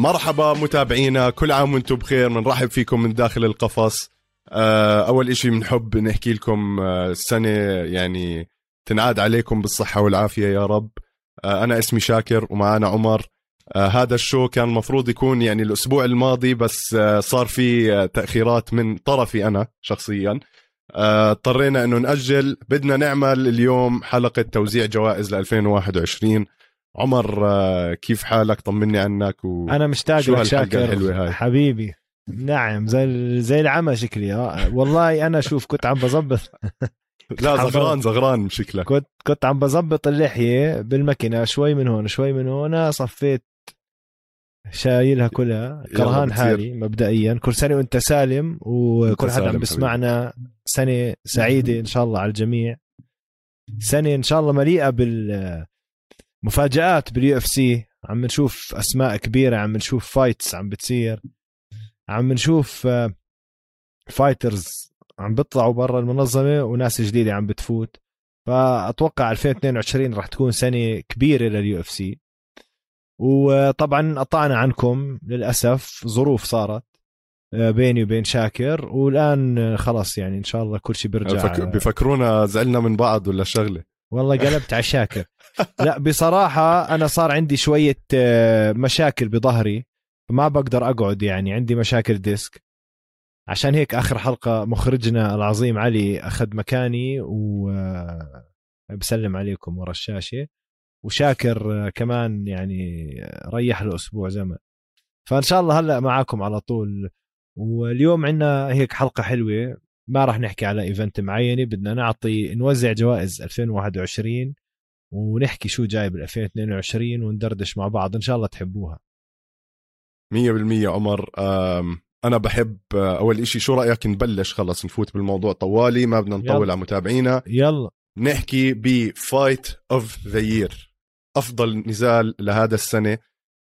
مرحبا متابعينا كل عام وأنتم بخير بنرحب فيكم من داخل القفص. آه، أول إشي بنحب نحكي لكم آه، السنة يعني تنعاد عليكم بالصحة والعافية يا رب. آه، أنا اسمي شاكر ومعنا عمر. هذا الشو كان مفروض يكون يعني الأسبوع الماضي بس صار في تأخيرات من طرفي أنا شخصيا. اضطرينا إنه نأجل بدنا نعمل اليوم حلقة توزيع جوائز ل 2021 عمر كيف حالك؟ طمني عنك و... أنا مشتاق لك شاكر هاي. حبيبي. نعم زي زي العمى شكلي آه والله أنا شوف كنت عم بظبط. لا زغران زغران شكلك كنت كنت عم بظبط اللحية بالمكنه شوي من هون شوي من هون صفيت شايلها كلها. كرهان حالي مبدئيا. كل سنة وأنت سالم وكل حدا عم بسمعنا. سنة سعيدة إن شاء الله على الجميع. سنة إن شاء الله مليئة بالمفاجات بال UFC عم نشوف أسماء كبيرة عم نشوف fights عم بتصير. عم نشوف fighters آه، عم بيطلعوا برا المنظمة وناس جديدة عم بتفوت. فأتوقع 2022 راح تكون سنة كبيرة لل UFC وطبعا قطعنا عنكم للأسف ظروف صارت آه، بيني وبين شاكر. والآن خلص يعني إن شاء الله كل شيء بيرجع. بفكرونا زعلنا من بعض ولا شغلة؟ والله قلبت على شاكر. لا بصراحة أنا صار عندي شوية آه، مشاكل بظهري. ما بقدر أقعد يعني عندي مشاكل ديسك. عشان هيك آخر حلقة مخرجنا العظيم علي أخذ مكاني و بسلم عليكم ورا الشاشة. وشاكر كمان يعني ريح له أسبوع زمن. فإن شاء الله هلأ معاكم على طول. واليوم عندنا هيك حلقة حلوة. ما راح نحكي على event معينة بدنا نعطي نوزع جوائز 2021 ونحكي شو جاي بال 2022 وندردش مع بعض. إن شاء الله تحبوها. مية بالمية عمر. أنا بحب آه، أول إشي شو رأيك نبلش؟ خلص نفوت بالموضوع طوالي ما بدنا نطول يلا. على متابعينا. يلا. نحكي ب fight of the year أفضل نزال لهذا السنة.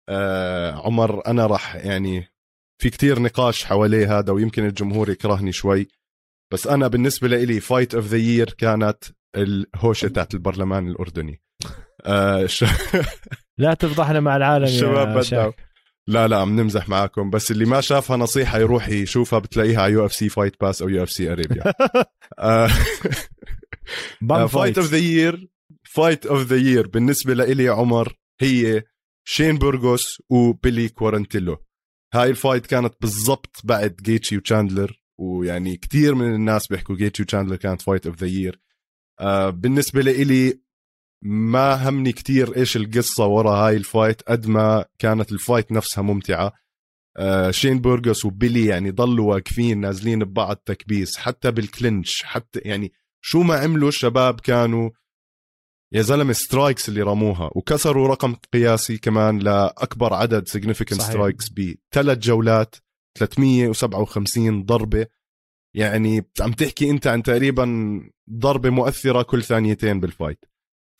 آه عمر أنا راح يعني في كتير نقاش حواليه هذا ويمكن الجمهور يكرهني شوي. بس أنا بالنسبة لي fight of the year كانت الهوشة تاعت البرلمان الأردني. آه ش... لا تفضحنا مع العالم الشباب بدنا. لا لا عم نمزح معاكم بس اللي ما شافها نصيحة يروح يشوفها بتلاقيها على UFC Fight Pass أو UFC Arabia fight of the year fight of the year بالنسبة لإلي عمر هي شين بورغوس وبيلي كورنتيلو هاي ال fight كانت بالضبط بعد جيتشي وتشاندلر ويعني كثير من الناس بيحكوا جيتشي وتشاندلر كانت fight of the year بالنسبة لإلي ما همني كتير إيش القصة ورا هاي ال fight قد ما كانت ال fight نفسها ممتعة. آه شين بورغوس وبيلي يعني ضلوا واقفين نازلين ببعض تكبيس حتى بال clinch حتى يعني شو ما عملوا الشباب كانوا يا زلمة strikes اللي رموها وكسروا رقم قياسي كمان لأكبر عدد significant strikes بثلاث جولات 357 ضربة. يعني عم تحكي انت عن تقريبا ضربة مؤثرة كل ثانيتين بال fight.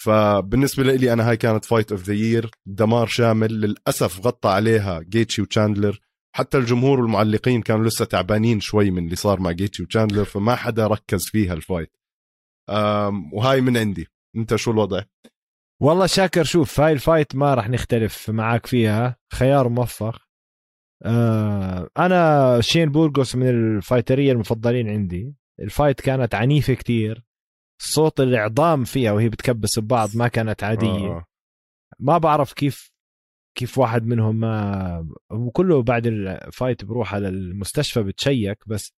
فبالنسبة لي أنا هاي كانت fight of the year دمار شامل للأسف غطى عليها جيتشي وتشاندلر حتى الجمهور والمعلقين كانوا لسه تعبانين شوي من اللي صار مع جيتشي وتشاندلر فما حدا ركز فيها ال fight وهاي من عندي. أنت شو الوضع؟ والله شاكر شوف هاي ال fight ما راح نختلف معك فيها. خيار موفق. آه أنا شين بورغوس من الفايترية المفضلين عندي. ال fight كانت عنيفة كتير. صوت العظام فيها وهي بتكبس ببعض ما كانت عادية. آه. ما بعرف كيف كيف واحد منهم ما وكله بعد ال fight بروح على المستشفى بتشيك بس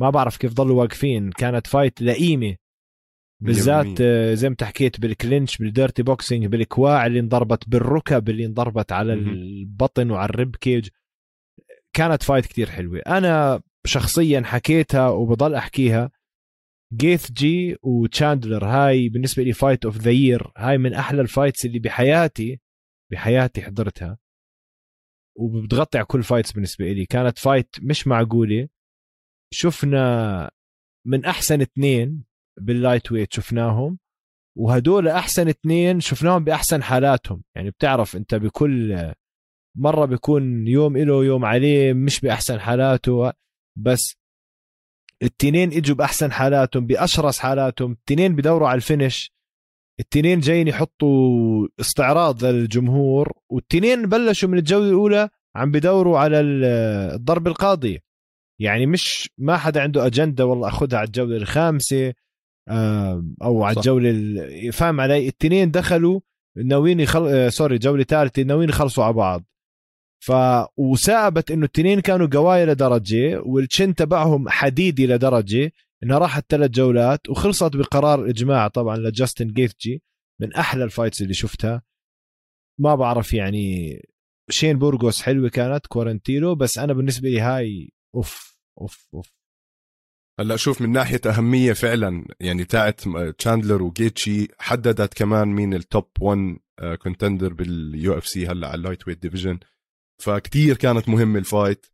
ما بعرف كيف ضلوا واقفين. كانت fight لئيمة. بالذات زي ما حكيت بال clinch بال dirty boxing بالكواع اللي انضربت بالركب اللي انضربت على البطن وعلى ال rib cage. كانت fight كتير حلوة. أنا شخصيا حكيتها وبضل أحكيها. جيثجي وتشاندلر هاي بالنسبة لي fight of the year هاي من أحلى ال fights اللي بحياتي بحياتي حضرتها. وبتغطي على كل fights بالنسبة لي. كانت fight مش معقولة. شفنا من أحسن اثنين بال lightweight شفناهم. وهدول أحسن اثنين شفناهم بأحسن حالاتهم. يعني بتعرف أنت بكل مرة بيكون يوم له يوم عليه مش بأحسن حالاته بس التنين إجوا بأحسن حالاتهم بأشرس حالاتهم التنين بدوروا على ال finish التنين جايين يحطوا استعراض للجمهور والتنين بلشوا من الجولة الأولى عم بدوروا على الضرب القاضي. يعني مش ما حدا عنده أجندة والله أخذها على الجولة الخامسة أو على الجولة فاهم علي؟ الاثنين دخلوا ناويين يخل... آه، sorry جولة ثالثة ناويين يخلصوا على بعض. ف وسابت إنه الاثنين كانوا قوايا لدرجه وال chin تبعهم حديدي لدرجه إنها راحت ثلاث جولات وخلصت بقرار اجماع طبعا لجاستن جيثجي من أحلى ال fights اللي شفتها. ما بعرف يعني شين بورغوس حلوة كانت كورنتينو بس أنا بالنسبة لي هاي أوف أوف أوف. هلأ شوف من ناحية أهمية فعلا يعني تاعت تشاندلر وجيتشي حددت كمان مين التوب 1 كونتندر باليو إف سي هلأ على اللايت ويت ديفيجن فكتير كانت مهمة الفايت.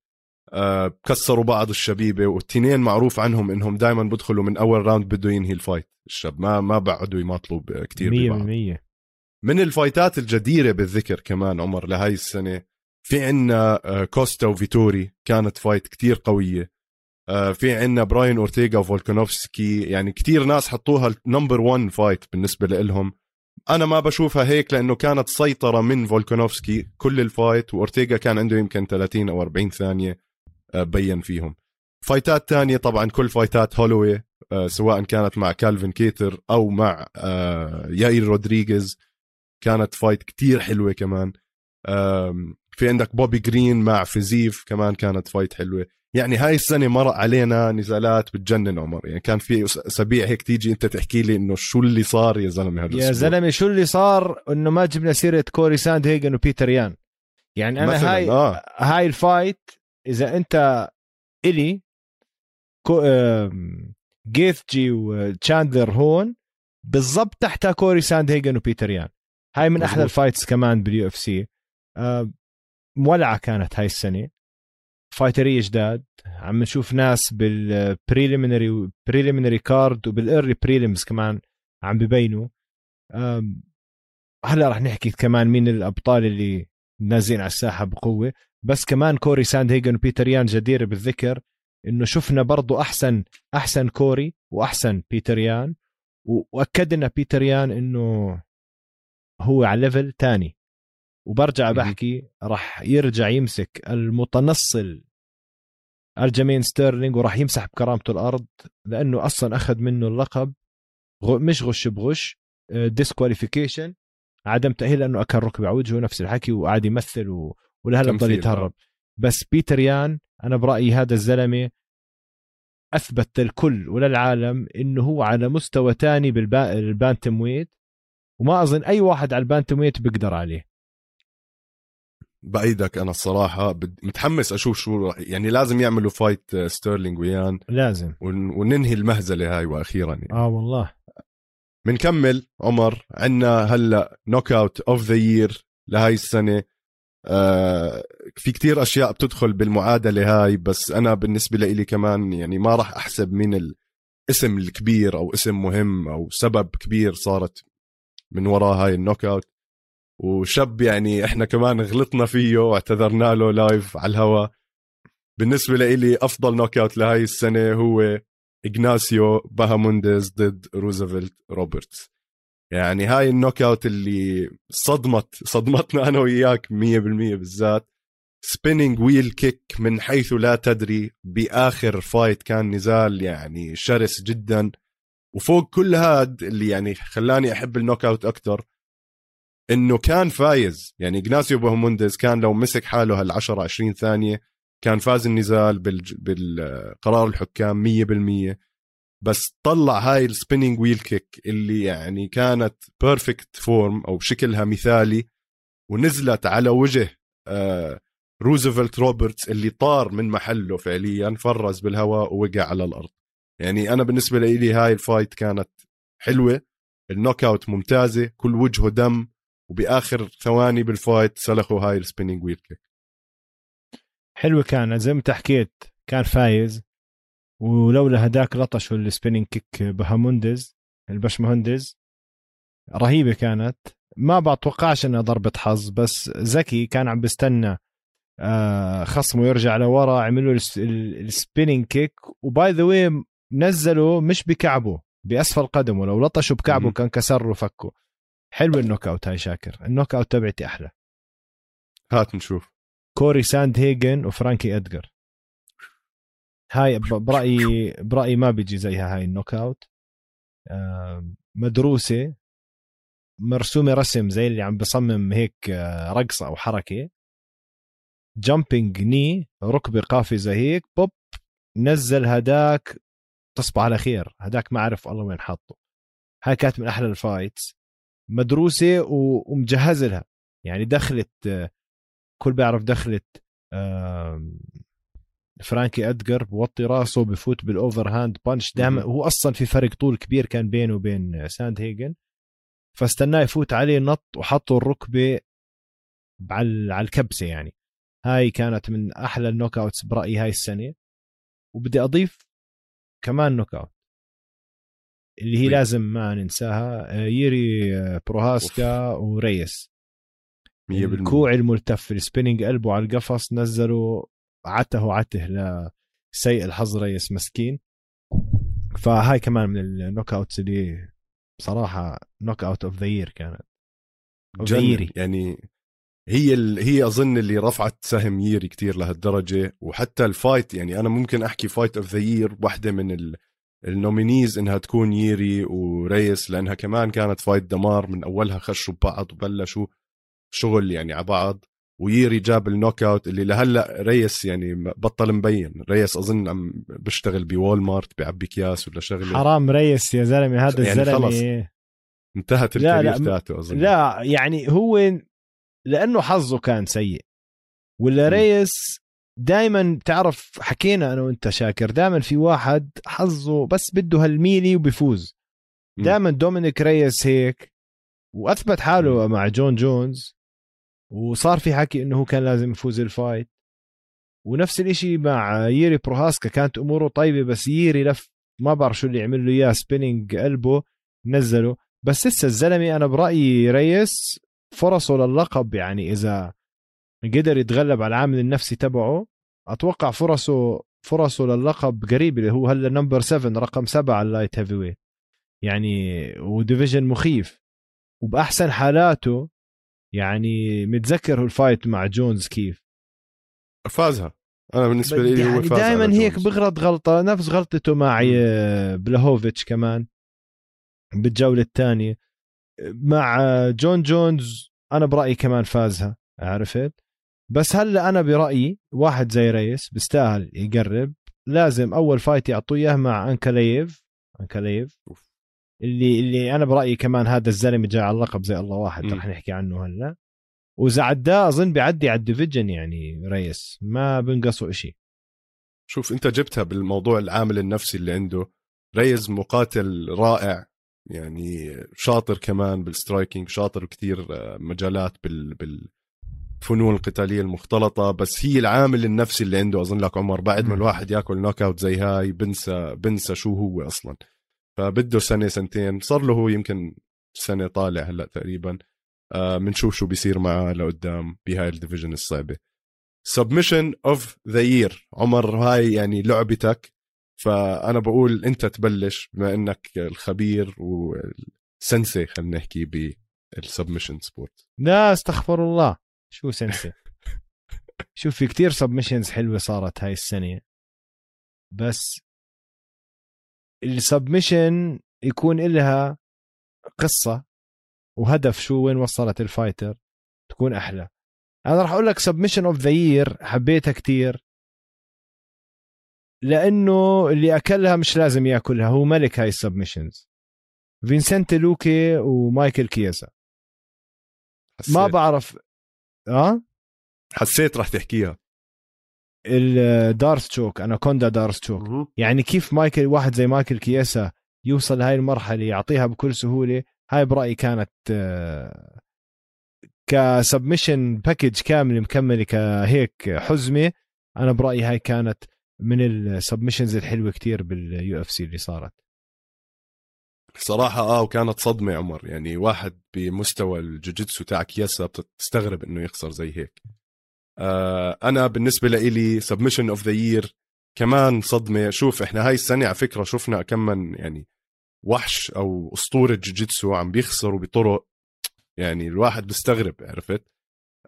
آه، كسروا بعض الشبيبة والتنين معروف عنهم إنهم دائما بدخلوا من أول راوند بده ينهي الفايت. الشاب ما ما بعدوا يماطلوا كثير 100% من ال fight ات الجديرة بالذكر كمان عمر لهي السنة في عنا آه، كوستا وفيتوري كانت fight كتير قوية. آه، في عنا براين أورتيغا وفولكانوفسكي يعني كتير ناس حطوها number 1 fight بالنسبة لهم أنا ما بشوفها هيك لأنه كانت سيطرة من فولكانوفسكي. كل ال fight وأورتيغا كان عنده يمكن 30 أو 40 ثانية آه، بين فيهم. fight ات تانية طبعا كل fight ات هولوي سواء كانت مع كالفين كيتر أو مع ياير رودريغيز. كانت fight كتير حلوة كمان. في عندك بوبي جرين مع فيزيف كمان كانت fight حلوة. يعني هاي السنة مرق علينا نزالات بتجنن عمر. يعني كان في أسابيع هيك تيجي أنت تحكي لي إنه شو اللي صار يا زلمة هذا يا زلمة شو اللي صار؟ إنه ما جبنا سيرة كوري ساند هيجن وبيتر يان. يعني أنا هاي آه. هاي ال fight إذا أنت إلي كو... جيثجي وتشاندلر هون بالضبط تحتها كوري ساند هيجن وبيتر يان. هاي من أحلى ال fights كمان باليو إف سي. مولعة كانت هاي السنة. fighter يه جداد عم نشوف ناس بال preliminary preliminary card وبال early prelims كمان عم ببينوا. هلا رح نحكي كمان مين الأبطال اللي نازلين على الساحة بقوة. بس كمان كوري ساند هيجن وبيتر يان جدير بالذكر إنه شفنا برضو احسن أحسن كوري وأحسن بيتر يان. وأكدنا بيتر يان إنه هو على level تاني. وبرجع بحكي راح يرجع يمسك المتنصل ألجمين ستيرلينج وراح يمسح بكرامته الأرض لأنه أصلا أخذ منه اللقب. مش غش بغش disqualification آه، عدم تأهيل لأنه أكل ركبة على وجهه نفس الحكي وقاعد يمثل و... ولهلا بضل يتهرب. بس بيتر يان أنا برأيي هذا الزلمة أثبت للكل وللعالم إنه هو على مستوى تاني بال bantamweight وما أظن أي واحد على ال bantamweight بيقدر عليه. بأيدك أنا الصراحة. متحمس أشوف شو يعني لازم يعملوا fight ستيرلينج ويان. لازم. وننهي المهزلة هاي وأخيرا يعني. آه والله. بنكمل عمر. عندنا هلأ knockout of the year لهاي السنة. آه في كتير أشياء بتدخل بالمعادلة هاي بس أنا بالنسبة لي كمان يعني ما راح أحسب مين الاسم الكبير أو اسم مهم أو سبب كبير صارت من وراء هاي ال knockout وشاب يعني إحنا كمان غلطنا فيه واعتذرنا له live على الهواء بالنسبة لي أفضل knockout لهي السنة هو إغناسيو باهامونديز ضد روزفلت روبرتس. يعني هاي ال knockout اللي صدمت صدمتنا أنا وياك 100% بالذات. spinning wheel kick من حيث لا تدري بآخر fight كان نزال يعني شرس جدا. وفوق كل هاد اللي يعني خلاني أحب ال knockout أكثر إنه كان فايز. يعني إغناسيو باهامونديز كان لو مسك حاله هال 10 20 ثانية كان فاز النزال بالقرار الحكام 100% بس طلع هاي ال spinning wheel kick اللي يعني كانت perfect form أو شكلها مثالي ونزلت على وجه آه روزفلت روبرتس اللي طار من محله فعليا فرز بالهواء ووقع على الأرض. يعني أنا بالنسبة لي هاي ال fight كانت حلوة. ال knockout ممتازة. كل وجهه دم. وبآخر ثواني بال fight سلخوا هاي ال spinning wheel kick. حلوة كان زي ما انت حكيت كان فايز. ولولا هداك لطشه ال spinning kick بهاموندز البشمهندز. رهيبة كانت. ما بتوقعش إنها ضربه حظ بس ذكي كان عم بيستنى آه، خصمه يرجع لورا عملوا ال spinning kick. و by the way نزله مش بكعبه بأسفل قدمه. لو لطشوا بكعبه كان كسر له فكه. حلو ال knockout هاي شاكر. ال knockout تبعتي أحلى. هات نشوف. كوري ساند هيجن وفرانكي ادجر هاي برايي برأيي ما بيجي زيها هاي ال knockout. مدروسة. مرسومة رسم زي اللي عم بصمم هيك آه، رقصه أو حركة. jumping knee ركبة قافزه هيك boop نزل هداك تصبح على خير. هداك ما عرف الله وين حاطه. هاي كانت من أحلى ال fights. مدروسة ومجهز لها. يعني دخلت كل بيعرف دخلت فرانكي ادجر بوطي راسه بفوت بال overhand punch دائما هو أصلا في فرق طول كبير كان بينه وبين ساند هيجن فاستناه يفوت عليه نط وحطوا الركبة على الكبسة يعني. هاي كانت من أحلى ال knockouts برأيي هاي السنة. وبدي أضيف كمان knockout. اللي هي لازم ما ننساها آه، ييري آه، بروهاسكا وريس. الكوع الملتف ال spinning قلبه على القفص نزلوا عته عته لسيء الحظ ريس مسكين. فهاي كمان من ال knockouts اللي بصراحه knockout of the year كانت. جنري يعني هي ال... هي أظن اللي رفعت سهم ييري كتير لهالدرجة وحتى ال fight يعني أنا ممكن أحكي fight of the year واحدة من ال... ال nominees إنها تكون ييري وريس لأنها كمان كانت fight دمار من أولها خشوا ببعض وبلشوا شغل يعني على بعض. وييري جاب ال knockout اللي لهلأ ريس يعني بطل مبين. ريس أظن عم بيشتغل بوول مارت بيعبي اكياس ولا شغلة. حرام ريس يا زلمة هذا يعني الزلمة. خلص. انتهت ال career تاعته أظن. لا يعني هو لأنه حظه كان سيء. ولا ريس دائما بتعرف حكينا أنا وأنت شاكر دائما في واحد حظه بس بده هالميلي وبيفوز. دائما دومينيك ريس هيك وأثبت حاله مع جون جونز وصار في حكي إنه هو كان لازم يفوز ال fight. ونفس الإشي مع ييري بروهاسكا كانت أموره طيبة بس ييري لف ما بعرف شو اللي عمل له إياه spinning قلبه نزله. بس لسه الزلمة أنا برأيي ريس فرصه للقب يعني إذا قدر يتغلب على العامل النفسي تبعه أتوقع فرصه فرصه للقب قريب اللي هو هلا number 7 رقم 7 على ال light heavyweight يعني و division مخيف. وبأحسن حالاته يعني متذكر ال fight مع جونز كيف؟ فازها. أنا بالنسبة لي يعني هو فاز دائما هيك بغلط غلطة نفس غلطته مع بلاهوفيتش كمان بالجولة الثانية. مع جون جونز أنا برأيي كمان فازها عرفت؟ بس هلا أنا برأيي واحد زي ريس بيستاهل يقرب لازم أول fight يعطوه إياه مع انكاليف انكاليف اللي اللي أنا برأيي كمان هذا الزلمة جاي على اللقب زي الله واحد رح نحكي عنه هلا. وإذا عداه أظن بيعدي على ال division يعني ريس. ما بنقصوا إشي. شوف أنت جبتها بالموضوع العامل النفسي اللي عنده. ريز مقاتل رائع. يعني شاطر كمان بال striking شاطر كثير آه، مجالات بال بالفنون القتاليه المختلطة بس هي العامل النفسي اللي عنده. أظن لك عمر بعد ما الواحد يأكل knockout زي هاي بنسى بنسى شو هو أصلا. فبده سنة سنتين. صار له هو يمكن سنة طالع هلأ تقريبا. بنشوف آه شو بيصير معه لقدام بهاي ال division الصعبة. submission of the year عمر هاي يعني لعبتك. فأنا بقول أنت تبلش بما إنك الخبير وال sensei خلينا نحكي بال submission sport لا استغفر الله. شو sensei؟ شوف في كتير submissions حلوة صارت هاي السنة. بس ال submission يكون إلها قصة وهدف شو وين وصلت ال fighter تكون أحلى. أنا راح أقول لك submission of the year حبيتها كتير. لأنه اللي أكلها مش لازم يأكلها هو ملك هاي ال submissions فينسنتي لوكي ومايكل كياسا. ما بعرف آه؟ حسيت راح تحكيها. ال D'Arce choke anaconda D'Arce choke يعني كيف مايكل واحد زي مايكل كياسا يوصل لهي المرحلة يعطيها بكل سهولة؟ هاي برأيي كانت آه، ك submission package كامل مكملة كهيك حزمة. أنا برأيي هاي كانت من ال submissions الحلوة كتير بال UFC اللي صارت. صراحة آه وكانت صدمة عمر. يعني واحد بمستوى الجوجيتسو تاع كياسا بتستغرب إنه يخسر زي هيك. آه أنا بالنسبة لإلي submission of the year كمان صدمة. شوف إحنا هاي السنة على فكرة شفنا كم من يعني وحش أو أسطورة جوجيتسو عم بيخسروا بطرق يعني الواحد بيستغرب عرفت؟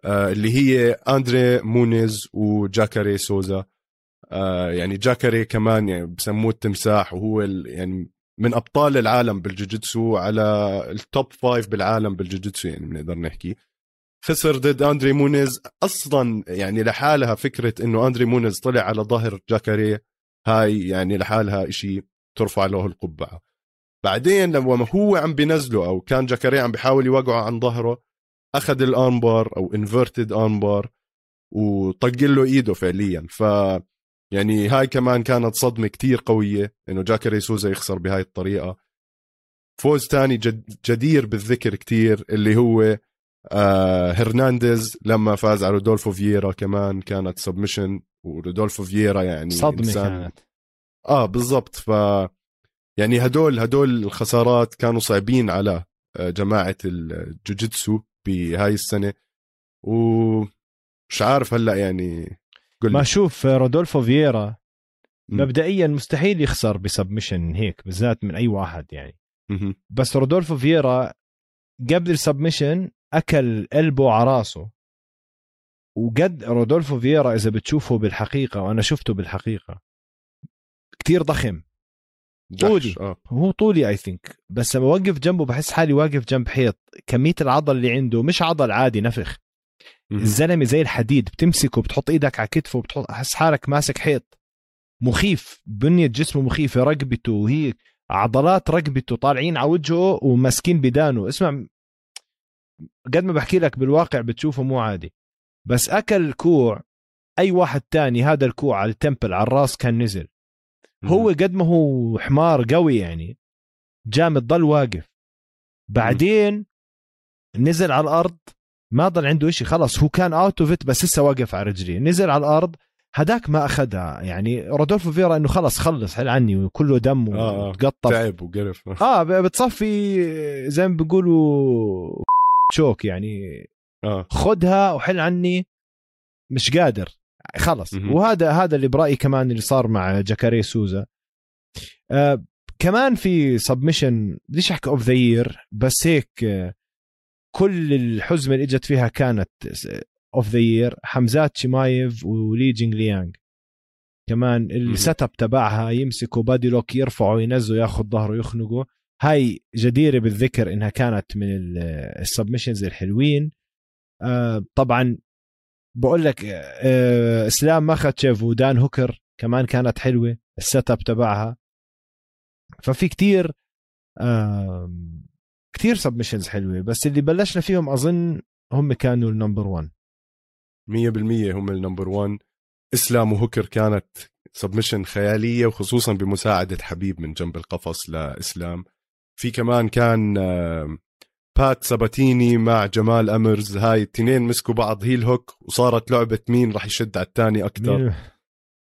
آه اللي هي أندري مونيز وجاكاري سوزا. آه يعني جاكاري كمان يعني بسموه التمساح وهو يعني من أبطال العالم بالجوجيتسو على ال top five بالعالم بالجوجيتسو يعني بنقدر نحكي. خسر ضد أندري مونيز أصلا يعني لحالها فكرة إنه أندري مونيز طلع على ظهر جاكاري هاي يعني لحالها إشي ترفع له القبعة. بعدين لما هو عم بينزله أو كان جاكاري عم بيحاول يوقعه عن ظهره أخذ ال armbar أو inverted armbar وطق له إيده فعليا. ف يعني هاي كمان كانت صدمة كتير قوية إنه جاكاري سوزا يخسر بهاي الطريقة. فوز تاني جد جدير بالذكر كتير اللي هو آه هرنانديز لما فاز على رودولفو فييرا كمان كانت submission ورودولفو فييرا يعني صدمة إنسان. كانت. آه بالضبط. ف يعني هدول هدول الخسارات كانوا صعبين على آه، جماعة الجوجيتسو بهاي السنة. ومش عارف هلأ يعني ما شوف رودولفو فييرا مبدئيا مستحيل يخسر ب submission هيك بالذات من أي واحد يعني. بس رودولفو فييرا قبل ال submission أكل قلبه على راسه. وقد رودولفو فييرا إذا بتشوفه بالحقيقة وأنا شفته بالحقيقة كتير ضخم. طولي. آه. هو طولي اي ثينك بس لما اوقف جنبه بحس حالي واقف جنب حيط. كمية العضل اللي عنده مش عضل عادي نفخ. الزلمة زي الحديد بتمسكه بتحط إيدك على كتفه بتحط احس حالك ماسك حيط. مخيف بنية جسمه مخيفة رقبته وهي عضلات رقبته طالعين على وجهه وماسكين بدانه. اسمع قد ما بحكي لك بالواقع بتشوفه مو عادي. بس أكل كوع أي واحد تاني هذا الكوع على ال temple على الراس كان نزل. هو قد ما هو حمار قوي يعني جامد ضل واقف. بعدين نزل على الأرض ما ضل عنده إشي خلص هو كان out of بس لسه واقف على رجليه. نزل على الأرض هداك ما أخذها. يعني رودولفو فييرا إنه خلص خلص حل عني وكله دم آه وتقطف. تعب وقرف. آه بتصفي زي ما بيقولوا choke يعني. آه. خدها وحل عني مش قادر. خلص م-م. وهذا هذا اللي برأيي كمان اللي صار مع جاكاري سوزا. آه كمان في submission بديش أحكي of the year بس هيك آه كل الحزمة اللي إجت فيها كانت of the year حمزات شمايف ولي جينغ ليانج كمان ال setup تبعها يمسكوا body lock يرفعوا ينزلوا ياخذ ظهره يخنقوا هاي جديرة بالذكر إنها كانت من ال submissions الحلوين. آه طبعا بقول لك آه إسلام ماخاتشيف ودان هوكر كمان كانت حلوة ال setup تبعها. ففي كتير آه كثير submissions حلوة بس اللي بلشنا فيهم أظن هم كانوا ال number 1 100% هم ال number 1 إسلام وهوكر كانت submission خيالية وخصوصا بمساعدة حبيب من جنب القفص لإسلام. في كمان كان بات سباتيني مع جمال أمرز هاي التنين مسكوا بعض heel hook وصارت لعبة مين راح يشد على الثاني أكثر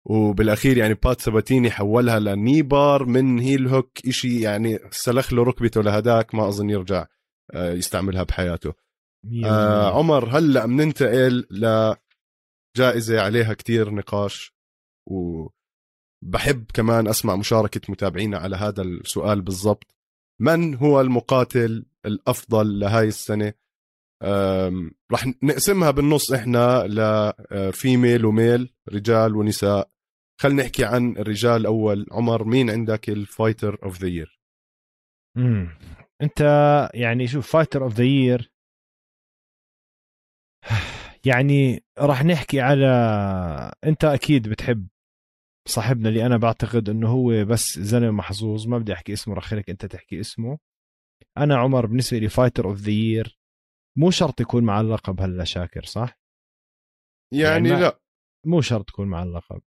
وبالأخير يعني بات سباتيني حولها ل kneebar من heel hook إشي يعني سلخ له ركبته لهداك ما أظن يرجع آه، يستعملها بحياته. آه عمر هلأ بننتقل لجائزة عليها كتير نقاش وبحب كمان أسمع مشاركة متابعينا على هذا السؤال بالضبط. من هو المقاتل الأفضل لهاي السنة؟ رح نقسمها بالنص إحنا ل female و male رجال ونساء. خلينا نحكي عن الرجال اول عمر مين عندك ال fighter of the year أنت يعني شوف fighter of the year يعني راح نحكي على أنت أكيد بتحب صاحبنا اللي أنا بعتقد إنه هو بس زلمة محظوظ. ما بدي أحكي اسمه رح خليك أنت تحكي اسمه. أنا عمر بالنسبة لي fighter of the year مو شرط يكون مع اللقب هلا شاكر صح؟ يعني, يعني لا. مو شرط تكون مع اللقب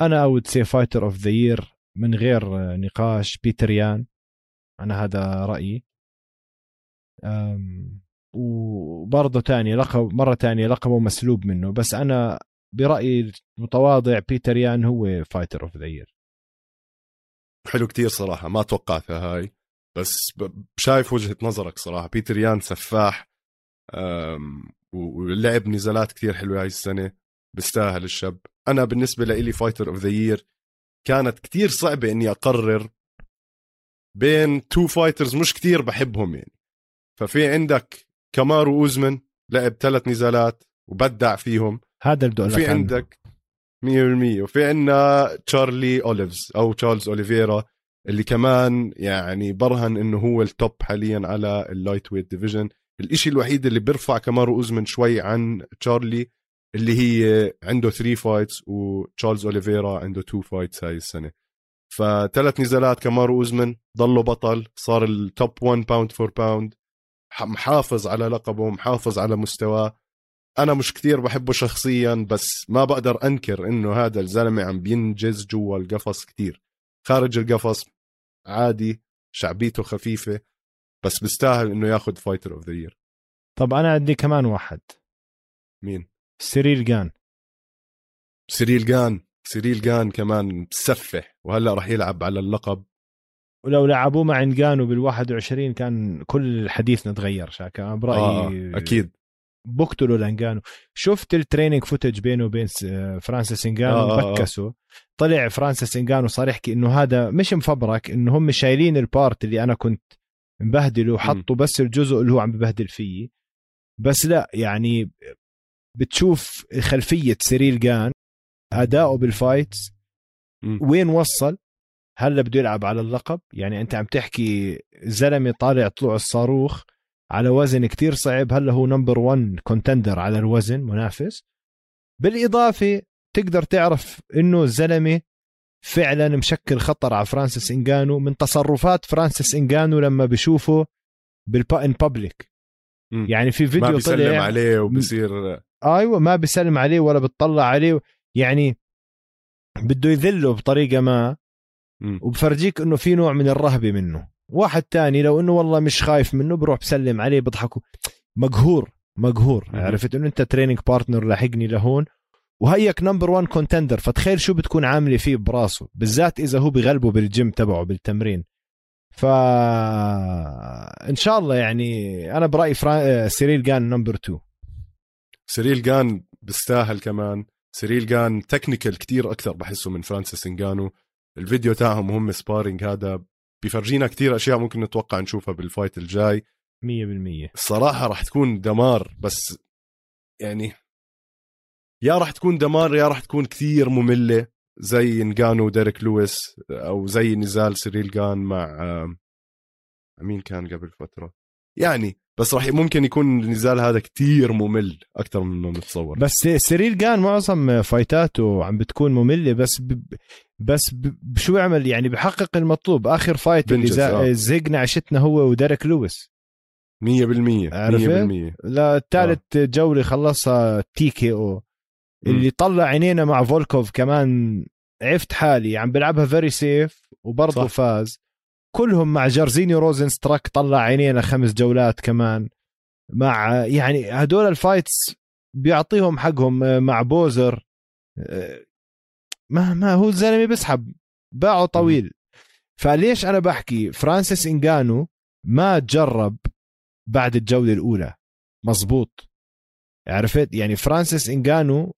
أنا would say fighter of the year من غير نقاش بيتر يان أنا هذا رأيي. وبرضه تاني لقب مرة تانية لقبه مسلوب منه. بس أنا برأيي المتواضع بيتر يان هو fighter of the year حلو كتير صراحة ما توقعتها هاي. بس شايف وجهة نظرك صراحة. بيتر يان سفاح ولعب نزالات كتير حلوة هاي السنة. بيستاهل الشاب أنا بالنسبة لي fighter of the year كانت كتير صعبة إني أقرر بين two fighters مش كتير بحبهم يعني. ففي عندك كامارو اوزمن لعب ثلاث نزالات وبدع فيهم. هذا اللي بدي أقول وفي لك عنه. عندك 100% وفي عندنا تشارلي اوليفز أو تشارلز اوليفيرا اللي كمان يعني برهن إنه هو ال top حاليا على ال lightweight division الإشي الوحيد اللي بيرفع كمارو اوزمن شوي عن تشارلي اللي هي عنده 3 fights وتشارلز اوليفيرا عنده 2 fights هاي السنة. فثلاث نزالات كمارو اوزمن ضله بطل صار ال top 1 pound for pound محافظ على لقبه محافظ على مستواه. أنا مش كتير بحبه شخصيا بس ما بقدر أنكر إنه هذا الزلمة عم بينجز جوا القفص كتير. خارج القفص عادي شعبيته خفيفة بس بيستاهل إنه ياخذ fighter of the year طب أنا عندي كمان واحد. مين؟ سيريل جان. سيريل جان سيريل جان كمان بسفح وهلا راح يلعب على اللقب. ولو لعبوه مع إنجانو بال 21 كان كل حديثنا تغير شاكا. برأيي آه أكيد. بقتلوا لإنجانو. شفت ال training footage بينه وبين فرانسيس إنجانو؟ آه، آه، آه. بكسوا طلع فرانسيس إنجانو صار يحكي إنه هذا مش مفبرك إنه هم شايلين ال part اللي أنا كنت مبهدله وحطوا بس الجزء اللي هو عم ببهدل فيه. بس لا يعني بتشوف خلفية سيريل جان أداؤه بال fights. وين وصل؟ هلا بده يلعب على اللقب. يعني أنت عم تحكي زلمة طالع طلوع الصاروخ على وزن كتير صعب. هلا هو number 1 contender على الوزن منافس. بالإضافة تقدر تعرف إنه الزلمة فعلا مشكل خطر على فرانسيس انجانو من تصرفات فرانسيس انجانو لما بشوفه بال in public. يعني في ما فيديو بيسلم طلع عليه وبصير أيوه ما بيسلم عليه ولا بتطلع عليه. يعني بده يذله بطريقة ما. وبفرجيك إنه في نوع من الرهبة منه. واحد تاني لو إنه والله مش خايف منه بروح بسلم عليه بضحكوا. مقهور مقهور. عرفت إنه أنت training partner لاحقني لهون. وهيك number 1 contender فتخيل شو بتكون عاملة فيه براسه بالذات إذا هو بغلبه بالجيم تبعه بالتمرين. ف إن شاء الله يعني أنا برأيي فرا... سيريل جان number 2 سيريل جان بيستاهل كمان. سيريل جان technical كتير أكثر بحسه من فرانسيس إنجانو. الفيديو تاعهم هم sparring هذا بيفرجينا كتير أشياء ممكن نتوقع نشوفها بال fight الجاي. 100% الصراحه راح تكون دمار بس يعني يا راح تكون دمار يا راح تكون كثير مملة زي نجانو وديريك لويس أو زي نزال سيريل جان مع مين كان قبل فترة؟ يعني بس راح ممكن يكون النزال هذا كتير ممل أكثر مما نتصور بس سيريل جان معظم fight اته عم بتكون مملة بس ب... بس ب... شو يعمل يعني بحقق المطلوب. آخر fight اللي زا- آه. زقنا عشتنا هو وديريك لويس. 100% 100% عرفت؟ لثالث جولة خلصها TKO اللي طلع عينينا مع فولكوف كمان عفت حالي عم بلعبها very safe وبرضه. فاز. كلهم مع جارزيني روزن ستراك طلع عينينا خمس جولات كمان مع يعني هدول ال fights بيعطيهم حقهم مع بوزر ما ما هو الزلمة بيسحب باعه طويل. فليش أنا بحكي؟ فرانسيس انجانو ما تجرب بعد الجولة الأولى. مزبوط. عرفت؟ يعني فرانسيس انجانو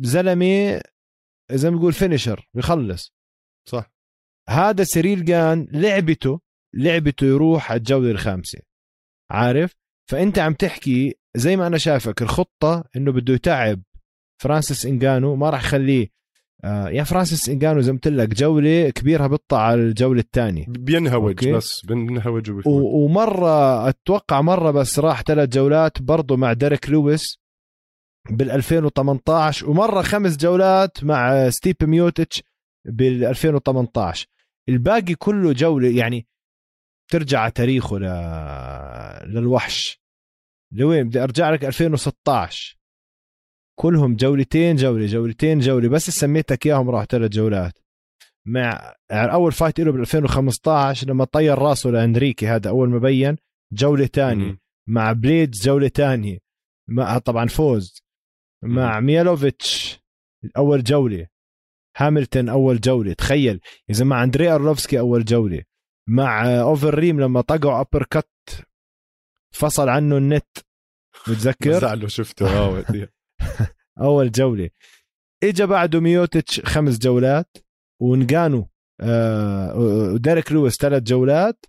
زلمة زي ما بنقول finisher بيخلص. صح. هذا سيريل جان لعبته لعبته يروح على الجولة الخامسة. عارف؟ فأنت عم تحكي زي ما أنا شايفك الخطة إنه بده يتعب فرانسيس انجانو ما راح يخليه. آه يا فرانسيس انجانو زي ما قلت لك جولة كبيرها بيطلع على الجولة الثانية. بينهوج. بس بينهوج ومرة أتوقع مرة بس راح ثلاث جولات برضه مع ديريك لويس بال 2018 ومرة خمس جولات مع ستيب ميوتش بال 2018 الباقي كله جولة يعني ترجع تاريخه ل... للوحش. لوين؟ بدي أرجع لك 2016 كلهم جولتين جولة جولتين جولة. بس سميتك إياهم راح ثلاث جولات. مع يعني أول fight له بال 2015 لما طير راسه لانريكي هذا أول ما بين جولة مم. مع بليدز جولة تانية. مع طبعا فوز. مع ميالوفيتش أول جولة. هاملتون أول جولة. تخيل إذا مع اندري أرلوفسكي أول جولة مع أوفر ريم لما طقعوا uppercut فصل عنه النت. متذكر؟ زعله شفته. آه. أول جولة. اجى بعده ميوتش خمس جولات ونقانو آه وديريك لويس ثلاث جولات.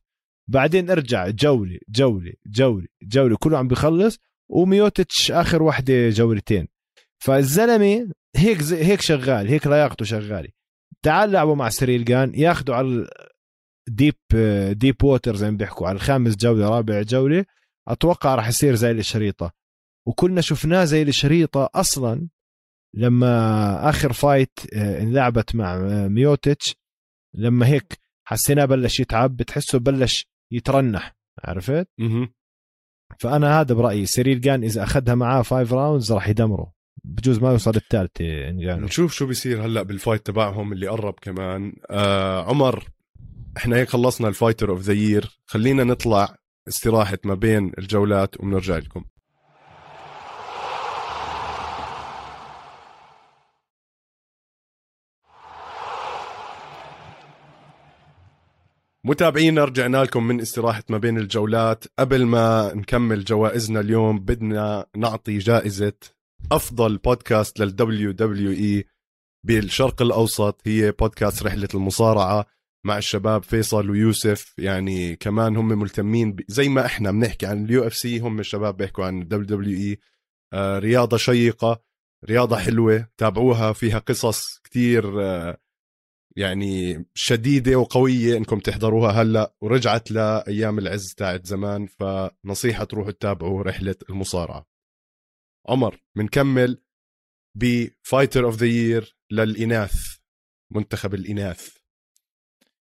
بعدين ارجع جولة جولة جولة جولة كله عم بيخلص وميوتش آخر وحدة جولتين. فالزلمة هيك زي هيك شغال هيك لياقته شغالة. تعال لعبوا مع سريل جان ياخذوا على deep deep water زي ما بيحكوا على الخامس جولة رابع جولة. أتوقع راح يصير زي الشريطة. وكلنا شفناه زي الشريطة أصلا لما آخر fight آه، انلعبت مع آه، ميوتيتش. لما هيك حسيناه بلش يتعب بتحسه بلش يترنح عرفت؟ فأنا هذا برأيي سيريل جان إذا أخذها معاه five rounds راح يدمره. بجوز ما يوصل الثالثة انجانو نشوف شو بيصير هلأ بال fight تبعهم اللي قرب كمان. آه عمر إحنا هيك خلصنا ال fighter of the year خلينا نطلع استراحة ما بين الجولات وبنرجع لكم. متابعينا رجعنا لكم من استراحة ما بين الجولات. قبل ما نكمل جوائزنا اليوم بدنا نعطي جائزة أفضل بودكاست لل WWE بالشرق الأوسط. هي بودكاست رحلة المصارعة مع الشباب فيصل ويوسف. يعني كمان هم ملتمين. زي ما إحنا بنحكي عن ال UFC هم الشباب بيحكوا عن ال WWE رياضة شيقة رياضة حلوة تابعوها فيها قصص كتير آه يعني شديدة وقوية إنكم تحضروها هلأ ورجعت لأيام العز تاعت زمان. فنصيحة تروحوا تتابعوا رحلة المصارعة. عمر بنكمل ب fighter of the year للإناث منتخب الإناث.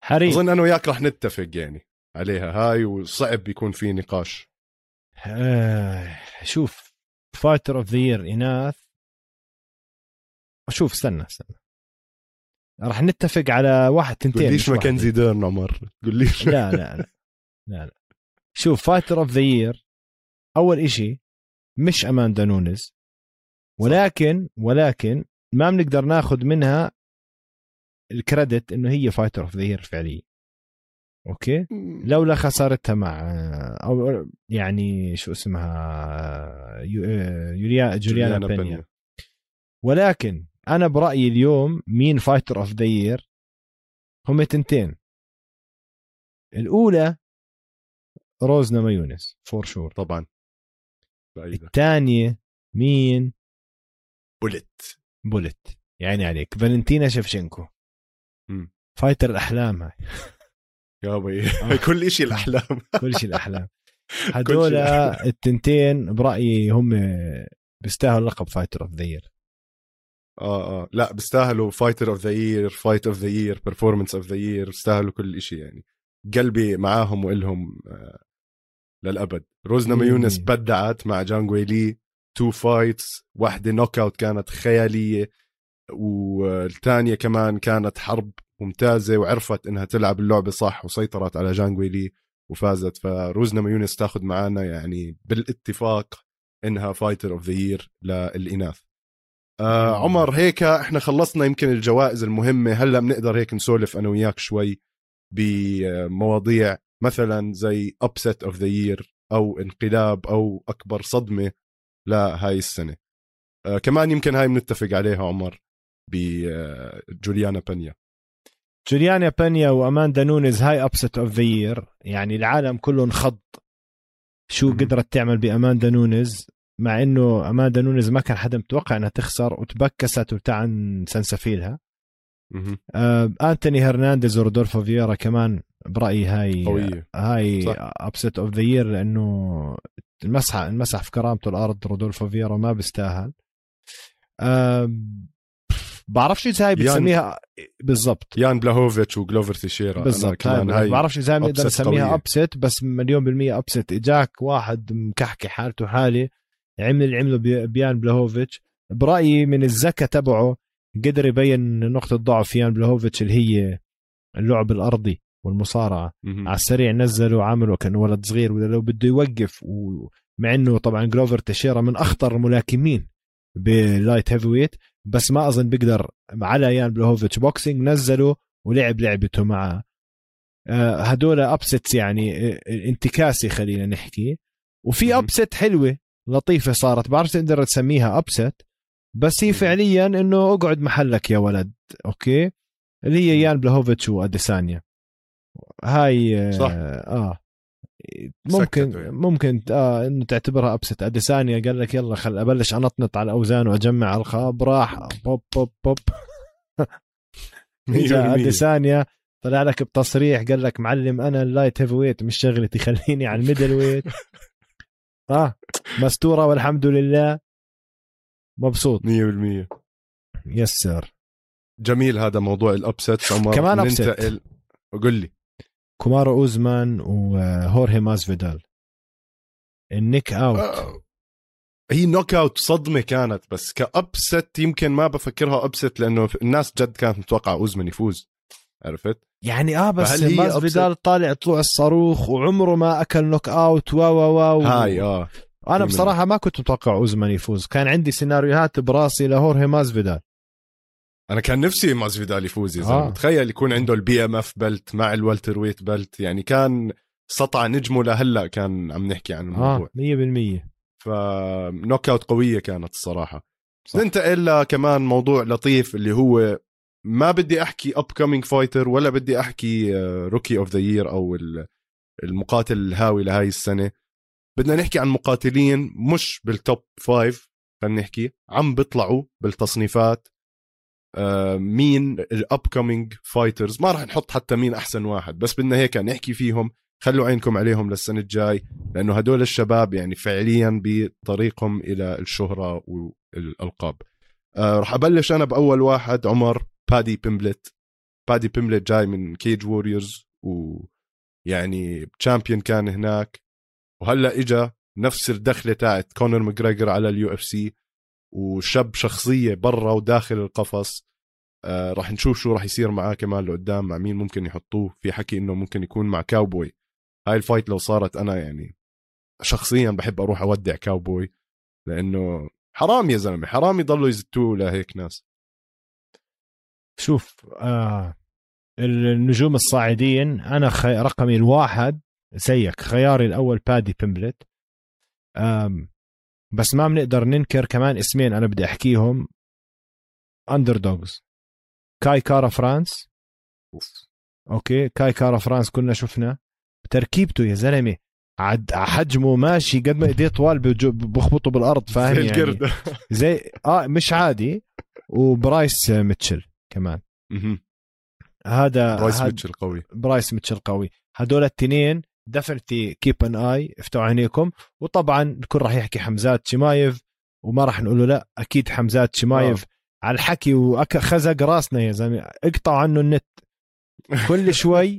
حريم. أظن أنا وياك رح نتفق يعني عليها. هاي وصعب يكون في نقاش. آه شوف fighter of the year إناث. شوف استنى استنى. راح نتفق على واحد تنتين واحدة. ماكنزي ديرن عمر؟ قوليش لا لا لا لا لا. شوف fighter of the year أول إشي مش أماندا نونز ولكن ولكن ما بنقدر ناخذ منها ال credit إنه هي fighter of the year فعليا. أوكي؟ لولا خسارتها مع أو يعني شو اسمها يو- يوليا جوليانا بينيا. ولكن أنا برأيي اليوم مين fighter of the year هم تنتين الأولى روز نمايونس for sure طبعا. الثانية مين؟ Bullet. Bullet. يعني عليك. فالنتينا شفشنكو. مم. fighter الأحلام هاي. يا بيي. كل شيء الأحلام. كل شيء الأحلام. هدول التنتين برأيي هم بيستاهلوا لقب fighter of the year. آه آه. لا بيستاهلوا fighter of the year fight of the year performance of the year بيستاهلوا كل شيء يعني. قلبي معاهم وإلهم آه للأبد. روز نمايونس. بدعت مع جانج ويلي. two fights واحدة knockout كانت خيالية. والثانية كمان كانت حرب ممتازة وعرفت إنها تلعب اللعبة صح وسيطرت على جانج ويلي وفازت. فروز نمايونس تاخذ معانا يعني بالاتفاق إنها fighter of the year للإناث. آه عمر هيك إحنا خلصنا يمكن الجوائز المهمة. هلأ بنقدر هيك نسولف أنا وياك شوي بمواضيع مثلا زي upset of the year أو انقلاب أو أكبر صدمة لهاي السنة. آه كمان يمكن هاي بنتفق عليها عمر بجوليانا بينيا جوليانا بينيا وأماندا نونيز هاي upset of the year يعني العالم كله انخض شو. قدرت تعمل بأماندا نونيز؟ مع إنه أماندا نونيز ما كان حدا متوقع إنها تخسر وتبكست وتنعن سنسفيلها. آه آنتوني هرنانديز ورودولفو فييرا كمان برأيي هاي قوية. هاي صح. upset of the year لأنه المسح المسح في كرامته الأرض رودولفو فييرا ما بيستاهل. بعرفش اذا هاي بتسميها؟ بالضبط. يان بلاهوفيتش وجلوفر تيشيرا بالضبط. هاي هاي بعرفش اذا بنقدر نسميها. ابست بس مليون بالمية upset إجاك واحد مكحكي حالته حالة. عمل اللي عمله بي- بيان بلاهوفيتش. برأيي من الذكاء تبعه قدر يبين نقطة ضعف يان بلاهوفيتش اللي هي اللعب الأرضي. والمصارعة مهم. على السريع نزله عمله كانه ولد صغير ولا لو بده يوقف ومع إنه طبعا جلوفر تيشيرا من أخطر الملاكمين بال light heavyweight بس ما أظن بيقدر على يان بلوهوفيتش boxing نزله ولعب لعبته معه آه، هدول upsets يعني آه، انتكاسي خلينا نحكي وفي. upset حلوة لطيفة صارت بعرف تقدر تسميها ابست بس هي. فعليا إنه اقعد محلك يا ولد أوكي اللي هي يان بلوهوفيتش وأديسانيا هاي آه، صح. آه ممكن سكتوا يعني. ممكن آه إنه تعتبرها upset اديسانيا قال لك يلا خل أبلش انطنط على الاوزان وأجمع الخاب راح بوب بوب بوب. اديسانيا طلع لك بتصريح قال لك معلم أنا ال light heavyweight مش شغلتي خليني على ال middleweight آه مستورة والحمد لله. مبسوط. 100% yes جميل هذا موضوع ال upset عمر كمان ننتقل. قل لي. كومارو أوزمان وهورهي ماسفيدال. ال knockout آه، هي knockout صدمة كانت بس ك upset يمكن ما بفكرها upset لأنه الناس جد كانت متوقعة أوزمان يفوز. عرفت؟ يعني آه بس فهل هي ماسفيدال طالع طلوع الصاروخ وعمره ما أكل knockout و و و. هاي آه. أنا بصراحة ما كنت متوقع أوزمان يفوز. كان عندي سيناريوهات براسي لهورهي ماسفيدال. أنا كان نفسي ماسفيدال يفوز يا زلمه آه. آه. تخيل يكون عنده ال BMF belt مع ال welterweight belt يعني كان سطع نجمه لهلأ كان عم نحكي عن الموضوع آه 100% ف knockout قوية كانت الصراحة صح. ننتقل لكمان موضوع لطيف اللي هو ما بدي أحكي upcoming fighter ولا بدي أحكي rookie of the year أو ال- المقاتل الهاوي لهاي السنة بدنا نحكي عن مقاتلين مش بال top five خلينا نحكي عم بيطلعوا بالتصنيفات آه، مين ال upcoming fighters ما راح نحط حتى مين أحسن واحد بس بدنا هيك نحكي فيهم. خلوا عينكم عليهم للسنة الجاي لأنه هدول الشباب يعني فعليا بطريقهم إلى الشهرة والألقاب. آه راح أبلش أنا بأول واحد عمر بادي بيمبلت. بادي بيمبلت جاي من كيج ووريرز ويعني champion كان هناك. وهلأ إجا نفس الدخلة تاعت كونر ماجريجر على ال UFC وشب شخصية برا وداخل القفص آه راح نشوف شو راح يصير معاه كمان لقدام مع مين ممكن يحطوه. في حكي إنه ممكن يكون مع كاوبوي هاي ال fight لو صارت أنا يعني شخصيا بحب أروح أودع كاوبوي لأنه حرام يا زلمة حرام يضلوا يزتوه لهيك ناس. شوف آه النجوم الصاعدين أنا خي... رقمي الواحد زيك خياري الأول بادي بيمبلت um بس ما بنقدر ننكر كمان اسمين أنا بدي أحكيهم. underdogs كاي كارا فرانس okay كاي كارا فرانس كنا شفنا. تركيبته يا زلمة عد حجمه ماشي قد ما إيديه طوال بخبطوا بالأرض فاهم زي يعني زي آه مش عادي. وبرايس ميتشل كمان. هذا رايس هاد- ميتشل قوي. برايس ميتشل قوي. هدول التنين definitely keep an eye افتحوا عينيكم. وطبعا الكل راح يحكي حمزات شمايف وما راح نقول له لا أكيد حمزات شمايف. على الحكي وخزق راسنا يا زلمة. اقطعوا عنه النت. كل شوي.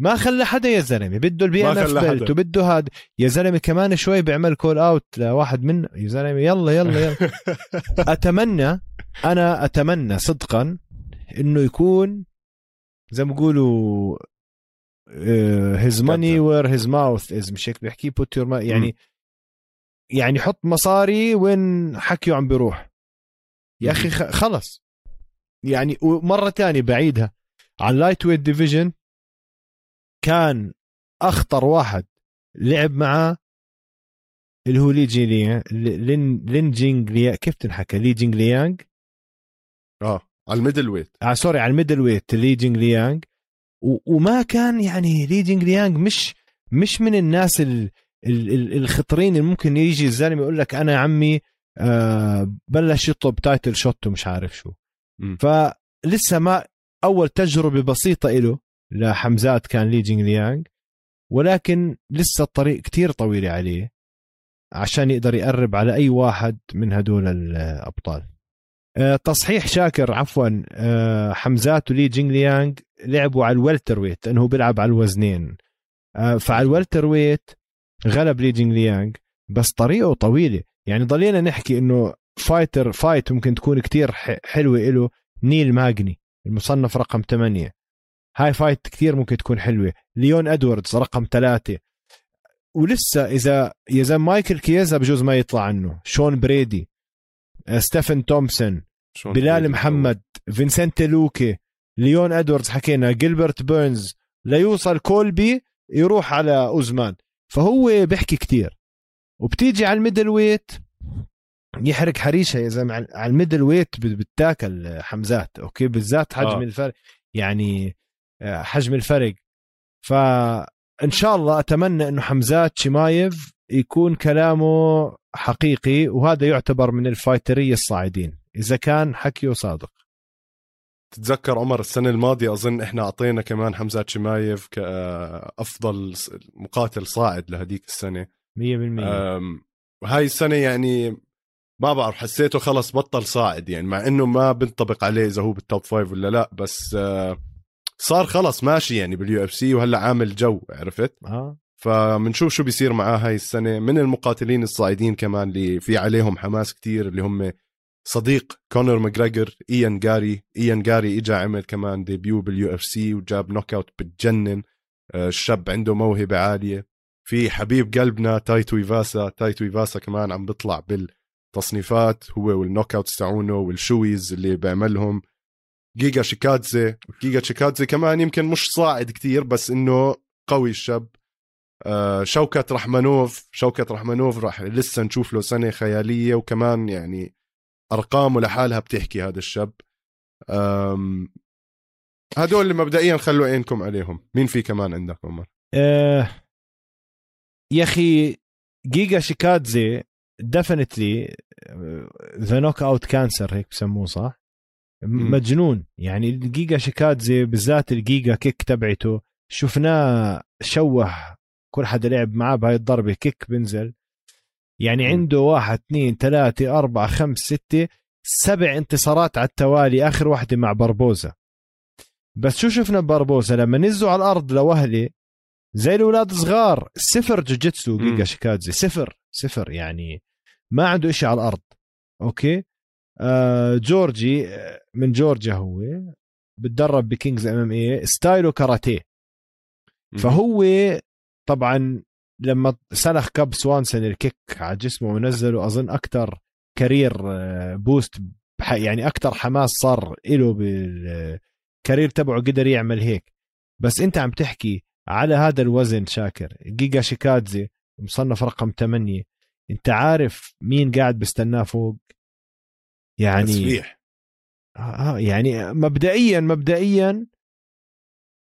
ما خلى حدا يا زلمة. بده ال BMF. belt وبده هذا يا زلمة كمان شوي بيعمل call out لواحد من يا زلمة يلا يلا يلا. أتمنى أنا أتمنى صدقا إنه يكون زي ما بيقولوا his money. where his mouth is مش هيك بيحكي؟ put your يعني يعني حط مصاري وين حكيه عم بيروح. يا أخي خلص. يعني ومره تانية بعيدها. على ال lightweight division كان أخطر واحد لعب معاه اللي هو لي جي لي لين لين جينج لي كيف تنحكى؟ لي جينج ليانج آه على ال middleweight. آه sorry على ال middleweight لي جينج ليانج و- وما كان يعني لي جينج ليانج مش مش من الناس ال ال ال الخطرين اللي ممكن يجي الزلمة يقول لك أنا يا عمي آه بلش يطلب title shot ومش عارف شو مم. فلسه ما أول تجربة بسيطة له لحمزات كان لي جينج ليانج ولكن لسه الطريق كتير طويل عليه عشان يقدر يقرب على أي واحد من هدول الأبطال تصحيح شاكر عفوا آه، حمزات ولي جينج ليانج لعبوا على ال welterweight لأنه بيلعب على الوزنين. آه، فعلى ال welterweight غلب لي جينج ليانج بس طريقه طويلة. يعني ضلينا نحكي إنه fighter fight ممكن تكون كتير حلوة له نيل ماجني المصنف رقم 8 هاي fight كثير ممكن تكون حلوة. ليون إدواردز رقم ثلاثة ولسه إذا إذا مايكل كيزا بجوز ما يطلع عنه شون برادي آه، ستيفن تومسون بلال محمد فينسنت لوكي ليون ادواردز حكينا جيلبرت بيرنز ليوصل كولبي يروح على أوزمان. فهو بيحكي كتير. وبتيجي على ال middleweight يحرق حريشة يا زلمة على ال middleweight بت- بتاكل حمزات okay؟ بالذات حجم آه. الفرق يعني آه، حجم الفرق. ف ان شاء الله أتمنى إنه حمزات شمايف يكون كلامه حقيقي وهذا يعتبر من الفايتريه الصاعدين. إذا كان حكيه صادق تتذكر عمر السنة الماضية أظن إحنا أعطينا كمان حمزات شمايف كأفضل مقاتل صاعد لهديك السنة. 100% وهاي السنة يعني ما بعرف حسيته خلص بطل صاعد يعني مع إنه ما بنطبق عليه إذا هو بال top five ولا لا بس آه، صار خلص ماشي يعني بال UFC وهلأ عامل جو عرفت؟ آه. فبنشوف شو بيصير معاه هاي السنة. من المقاتلين الصاعدين كمان اللي في عليهم حماس كتير اللي هم صديق كونر ماجريجر إيان جاري إيان جاري اجى عمل كمان debut بال UFC وجاب knockout بتجنن آه، الشاب عنده موهبة عالية. في حبيب قلبنا تاي تويفاسا. تاي تويفاسا كمان عم بيطلع بالتصنيفات هو وال knockouts تاعونه وال shoeys اللي بيعملهم جيجا شيكادزي. جيجا شيكادزي كمان يمكن مش صاعد كتير بس إنه قوي الشاب. آه شوكت رحمنوف شوكت رحمنوف راح لسه نشوف له سنة خيالية وكمان يعني أرقامه لحالها بتحكي هذا الشاب. هدول اللي مبدئيا خلوا عينكم عليهم. مين في كمان عندك عمر؟ آه يا أخي جيجا شيكادزي definitely the knockout cancer هيك بسموه صح؟ مجنون. يعني الجيجا شيكادزي بالذات ال Giga kick تبعته شفناه شوه كل حدا لعب معاه بهاي الضربة kick بنزل. يعني عنده واحد اثنين ثلاثة أربعة خمس ستة سبع انتصارات على التوالي آخر واحدة مع بربوزا بس شو شفنا ببربوزا لما نزلوا على الأرض لوهلة زي الأولاد صغار صفر جوجيتسو جيجا شيكادزي. صفر صفر يعني ما عنده إشي على الأرض. okay؟ آه جورجي من جورجيا هو بتدرب ب Kings MMA ستايله كاراتيه. فهو طبعا لما سلخ كاب سوانسون ال kick على جسمه ونزله أظن أكثر career boost يعني أكثر حماس صار له بال career تبعه قدر يعمل هيك. بس أنت عم تحكي على هذا الوزن شاكر جيجا شيكادزي مصنف رقم 8 أنت عارف مين قاعد بستناه فوق؟ يعني تسبيح. آه يعني مبدئيا مبدئيا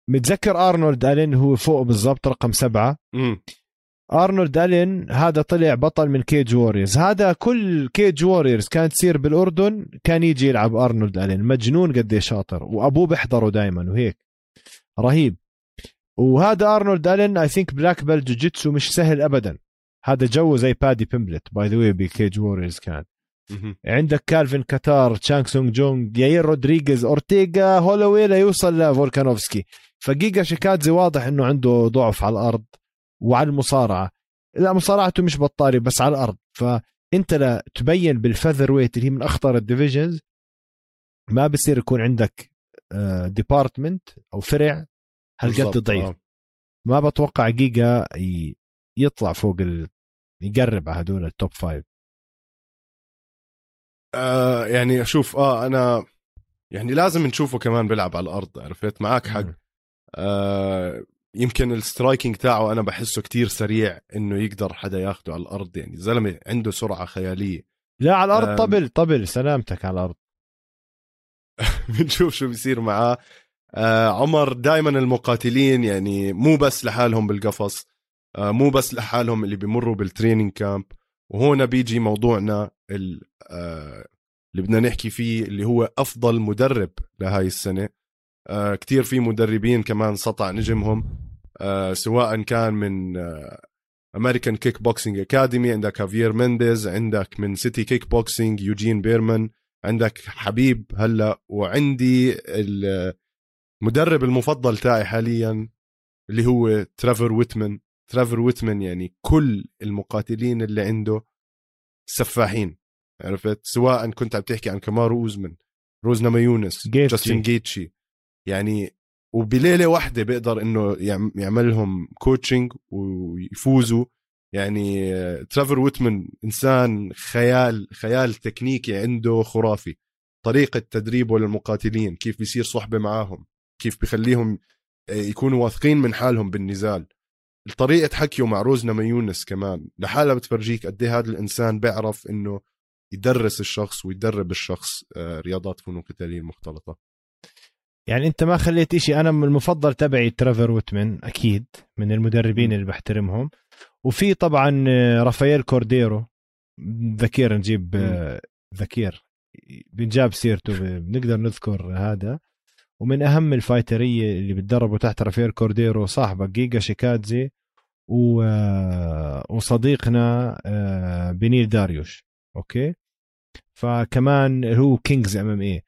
متذكر أرنولد ألين هو فوق بالضبط رقم سبعة؟ مم. أرنولد ألين هذا طلع بطل من كيج ووريرز. هذا كل كيج ووريرز كانت تصير بالأردن كان يجي يلعب أرنولد ألين. مجنون قد شاطر. وأبوه بيحضره دائما وهيك. رهيب. وهذا أرنولد ألين I think black belt jiu-jitsu مش سهل ابدا. هذا جو زي Paddy Pimblett by the way بكيج ووريرز كان. عندك كالفين كاتار تشان سونج جونج ياير رودريغيز اورتيغا هولوي ليوصل لفولكانوفسكي. فجيجا شيكادزي واضح إنه عنده ضعف على الأرض وعلى المصارعة. لا مصارعته مش بطالة بس على الأرض. فأنت لاعب بين بال featherweight اللي هي من أخطر ال divisions. ما بصير يكون عندك department آه، أو فرع هالقد ضعيف. آه. ما بتوقع جيجا يطلع فوق ال... يقرب على هدول ال top five آه يعني أشوف آه أنا يعني لازم نشوفه كمان بيلعب على الأرض عرفت؟ معك حق. آه يمكن ال striking تاعه أنا بحسه كتير سريع إنه يقدر حدا ياخده على الأرض يعني زلمة عنده سرعة خيالية. لا على الأرض طبل طبل سلامتك على الأرض. بنشوف شو بيصير معاه. آه عمر دائما المقاتلين يعني مو بس لحالهم بالقفص آه مو بس لحالهم اللي بيمروا بال training camp وهون بيجي موضوعنا آه اللي بدنا نحكي فيه اللي هو أفضل مدرب لهاي السنة. آه كتير في مدربين كمان سطع نجمهم آه سواء كان من امريكان كيك بوكسينج اكاديمي عندك خافيير مينديز عندك من سيتي كيك بوكسينج يوجين بيرمان عندك حبيب هلا وعندي المدرب المفضل تاعي حاليا اللي هو تريفور ويتمن تريفور ويتمن يعني كل المقاتلين اللي عنده سفاحين عرفت؟ سواء كنت عم تحكي عن كمارو أوزمن روز نامايونس جاستن جيتجي. يعني وبليلة واحدة بيقدر إنه يعمل لهم coaching ويفوزوا. يعني تريفور ويتمن إنسان خيال خيال تكنيكه عنده خرافي. طريقة تدريبه للمقاتلين كيف بيصير صحبة معاهم كيف بيخليهم آه، يكونوا واثقين من حالهم بالنزال. طريقة حكيه مع روزنا ميونس كمان. لحالها بتفرجيك قد إيه هذا الإنسان بيعرف إنه يدرس الشخص ويدرب الشخص آه، رياضات فنون قتالية مختلطة. يعني انت ما خليت إشي. أنا المفضل تبعي ترافر ويتمن أكيد من المدربين اللي بحترمهم. وفي طبعا رافائيل كورديرو ذكير نجيب ذكير. بنجاب سيرته بنقدر نذكر هذا. ومن أهم ال fighterية اللي بتدربوا تحت رافائيل كورديرو صاحبك جيجا شيكادزي و... وصديقنا بنيل داريوش. Okay؟ فكمان هو Kings MMA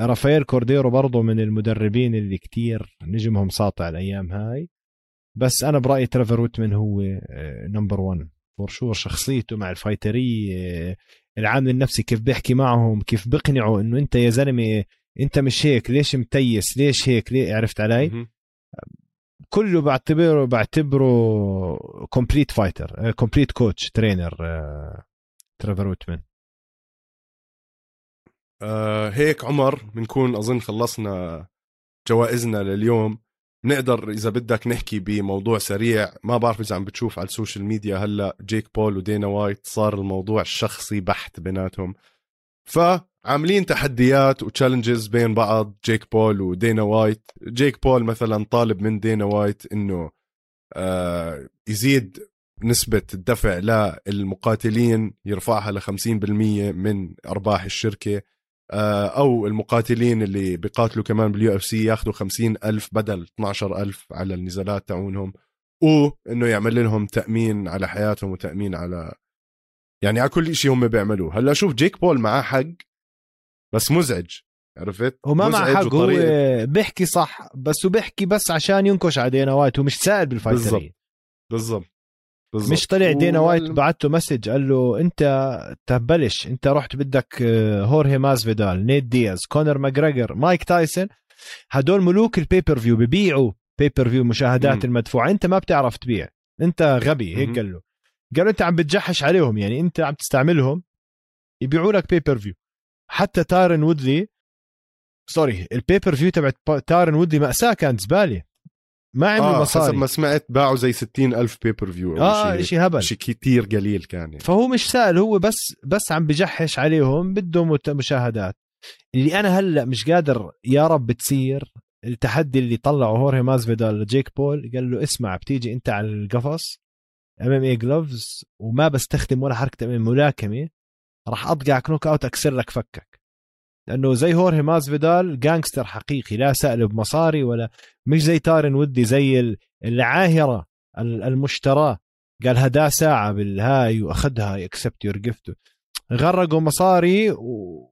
فرافائيل كورديرو برضه من المدربين اللي كتير نجمهم ساطع الأيام هاي. بس أنا برأيي تريفور ويتمن هو number 1 for sure شخصيته مع ال fighterية العامل النفسي كيف بيحكي معهم كيف بقنعه إنه أنت يا زلمة أنت مش هيك ليش متيس ليش هيك ليه؟ عرفت علي؟ كله بعتبره بعتبره complete fighter complete coach trainer تريفور ويتمن. آه هيك عمر بنكون أظن خلصنا جوائزنا لليوم. بنقدر إذا بدك نحكي بموضوع سريع. ما بعرف إذا عم بتشوف على ال social media هلا جيك بول ودينا وايت صار الموضوع الشخصي بحت بيناتهم. فعاملين تحديات و challenges بين بعض جيك بول ودينا وايت. جيك بول مثلا طالب من دينا وايت إنه آه يزيد نسبة الدفع للمقاتلين يرفعها ل 50% من أرباح الشركة. أو المقاتلين اللي بيقاتلوا كمان بال UFC ياخذوا خمسين ألف بدل 12 ألف على النزالات تاعونهم وانه يعمل لهم تأمين على حياتهم وتأمين على يعني على كل شيء هم بيعملوه. هلأ شوف جيك بول معاه حق بس مزعج عرفت؟ هو ما معه حق هو بيحكي صح بس هو بيحكي بس عشان ينكش على دينا وايت ومش سائل بال fighterيه بالضبط. بالضبط. بالزبط. مش طلع دينا وايت بعته message قال له انت تبلش انت رحت بدك آه، خورخي ماسفيدال نيت دياز كونر ماجريجر مايك تايسون هدول ملوك ال pay-per-view ببيعوا pay-per-view مشاهدات. المدفوعة. انت ما بتعرف تبيع انت غبي هيك قال له قال له انت عم بتجحش عليهم يعني انت عم تستعملهم يبيعوا لك pay-per-view حتى تايرن وودلي sorry ال pay-per-view تبعت تايرن وودلي مأساة كانت زبالة. ما عملوا آه مصاري حسب ما سمعت باعوا زي 60 ألف pay-per-view آه شيء هبل. شيء كثير قليل كان يعني. فهو مش سائل هو بس بس عم بجحش عليهم بدهم مشاهدات. اللي أنا هلأ مش قادر يا رب تصير التحدي اللي طلعه هورهي مازفيدال لجيك بول قال له اسمع بتيجي أنت على القفص ام ام اي جلوفز وما بستخدم ولا حركة ام ملاكمة راح اطقعك نوك اوت اكسر لك فكك. لأنه زي هورهي مازفيدال جانكستر حقيقي لا سأل بمصاري ولا مش زي تارن ودي زي العاهرة المشتراه قال هدا ساعة بالهاي وأخذها اكسبت يور جيفت غرقوا مصاري و...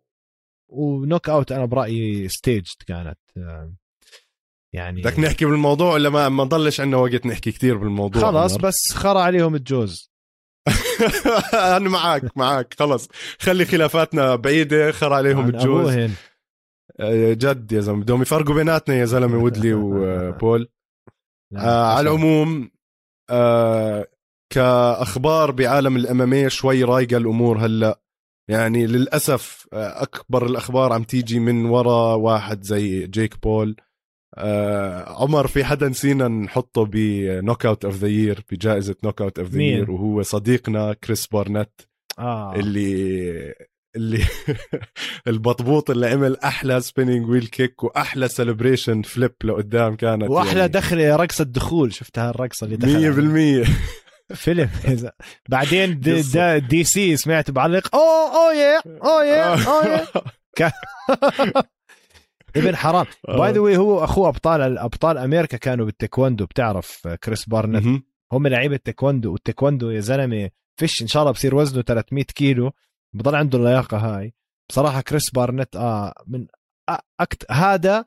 ونوك اوت أنا برأيي ستيج كانت. يعني بدك نحكي بالموضوع ولا ما ما ضلش عندنا وقت نحكي كثير بالموضوع؟ خلاص بس خرى عليهم الجوز. أنا معك معك خلص. خلي خلافاتنا بعيدة خر عليهم الجوز. آه، جد يا زلمة بدهم يفرقوا بيناتنا يا زلمة وودلي وبول. آه على العموم آه كأخبار بعالم الأمامية شوي رايقة الأمور هلأ. يعني للأسف آه، أكبر الأخبار عم تيجي من ورا واحد زي جيك بول. آه عمر في حدا نسينا نحطه ب knockout of the year بجائزة knockout of the year وهو صديقنا كريس بارنت. آه. اللي اللي البطبوط اللي عمل أحلى spinning wheel kick وأحلى celebration flip لقدام كانت وأحلى يعني... دخله رقصه دخول شفتها الرقصة اللي دخلها. 100% فيلم. بعدين دي, دي, دي سي سمعت بعلق. أوه أوه يا أوه يا أوه يا. ابن حرام. باي ذا هو أخوه ابطال أبطال أمريكا كانوا بالتايكوندو. بتعرف كريس بارنت؟ هم لعيبة تايكوندو والتايكوندو يا زلمة فيش إن شاء الله بصير وزنه 300 كيلو. بضل عنده اللياقة هاي. بصراحة كريس بارنت آه من أكت... هذا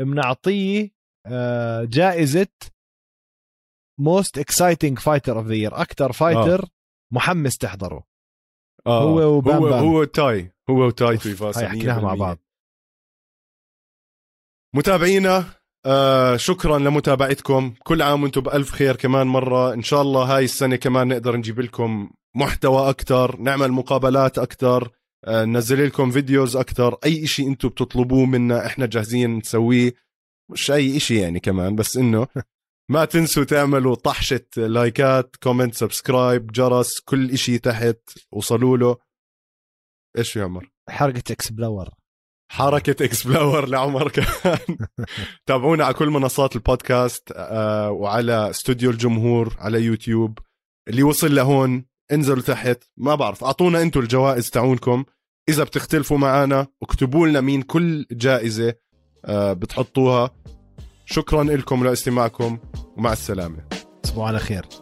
بنعطيه آه جائزة most exciting fighter of the year أكثر fighter آه. محمس تحضره. آه. هو وبام هو بام. هو تاي. هو وتاي تويفاسا حكيناها مع بعض. متابعينا آه شكرا لمتابعتكم. كل عام وأنتم بألف خير كمان مرة. إن شاء الله هاي السنة كمان نقدر نجيب لكم محتوى أكتر نعمل مقابلات أكتر آه ننزل لكم videos أكتر. أي إشي أنتم بتطلبوه منا إحنا جاهزين نسويه. مش أي إشي يعني كمان بس إنه ما تنسوا تعملوا طحشة لايكات comment subscribe جرس كل إشي تحت. وصلوا له. إيش يا عمر؟ حركة explore. حركة explore لعمر كمان تابعونا على كل منصات البودكاست آه وعلى استوديو الجمهور على يوتيوب. اللي وصل لهون انزلوا تحت ما بعرف أعطونا أنتم الجوائز تاعونكم. إذا بتختلفوا معنا اكتبوا لنا مين كل جائزة آه بتحطوها. شكرا لكم لاستماعكم ومع السلامة. تصبحوا على خير.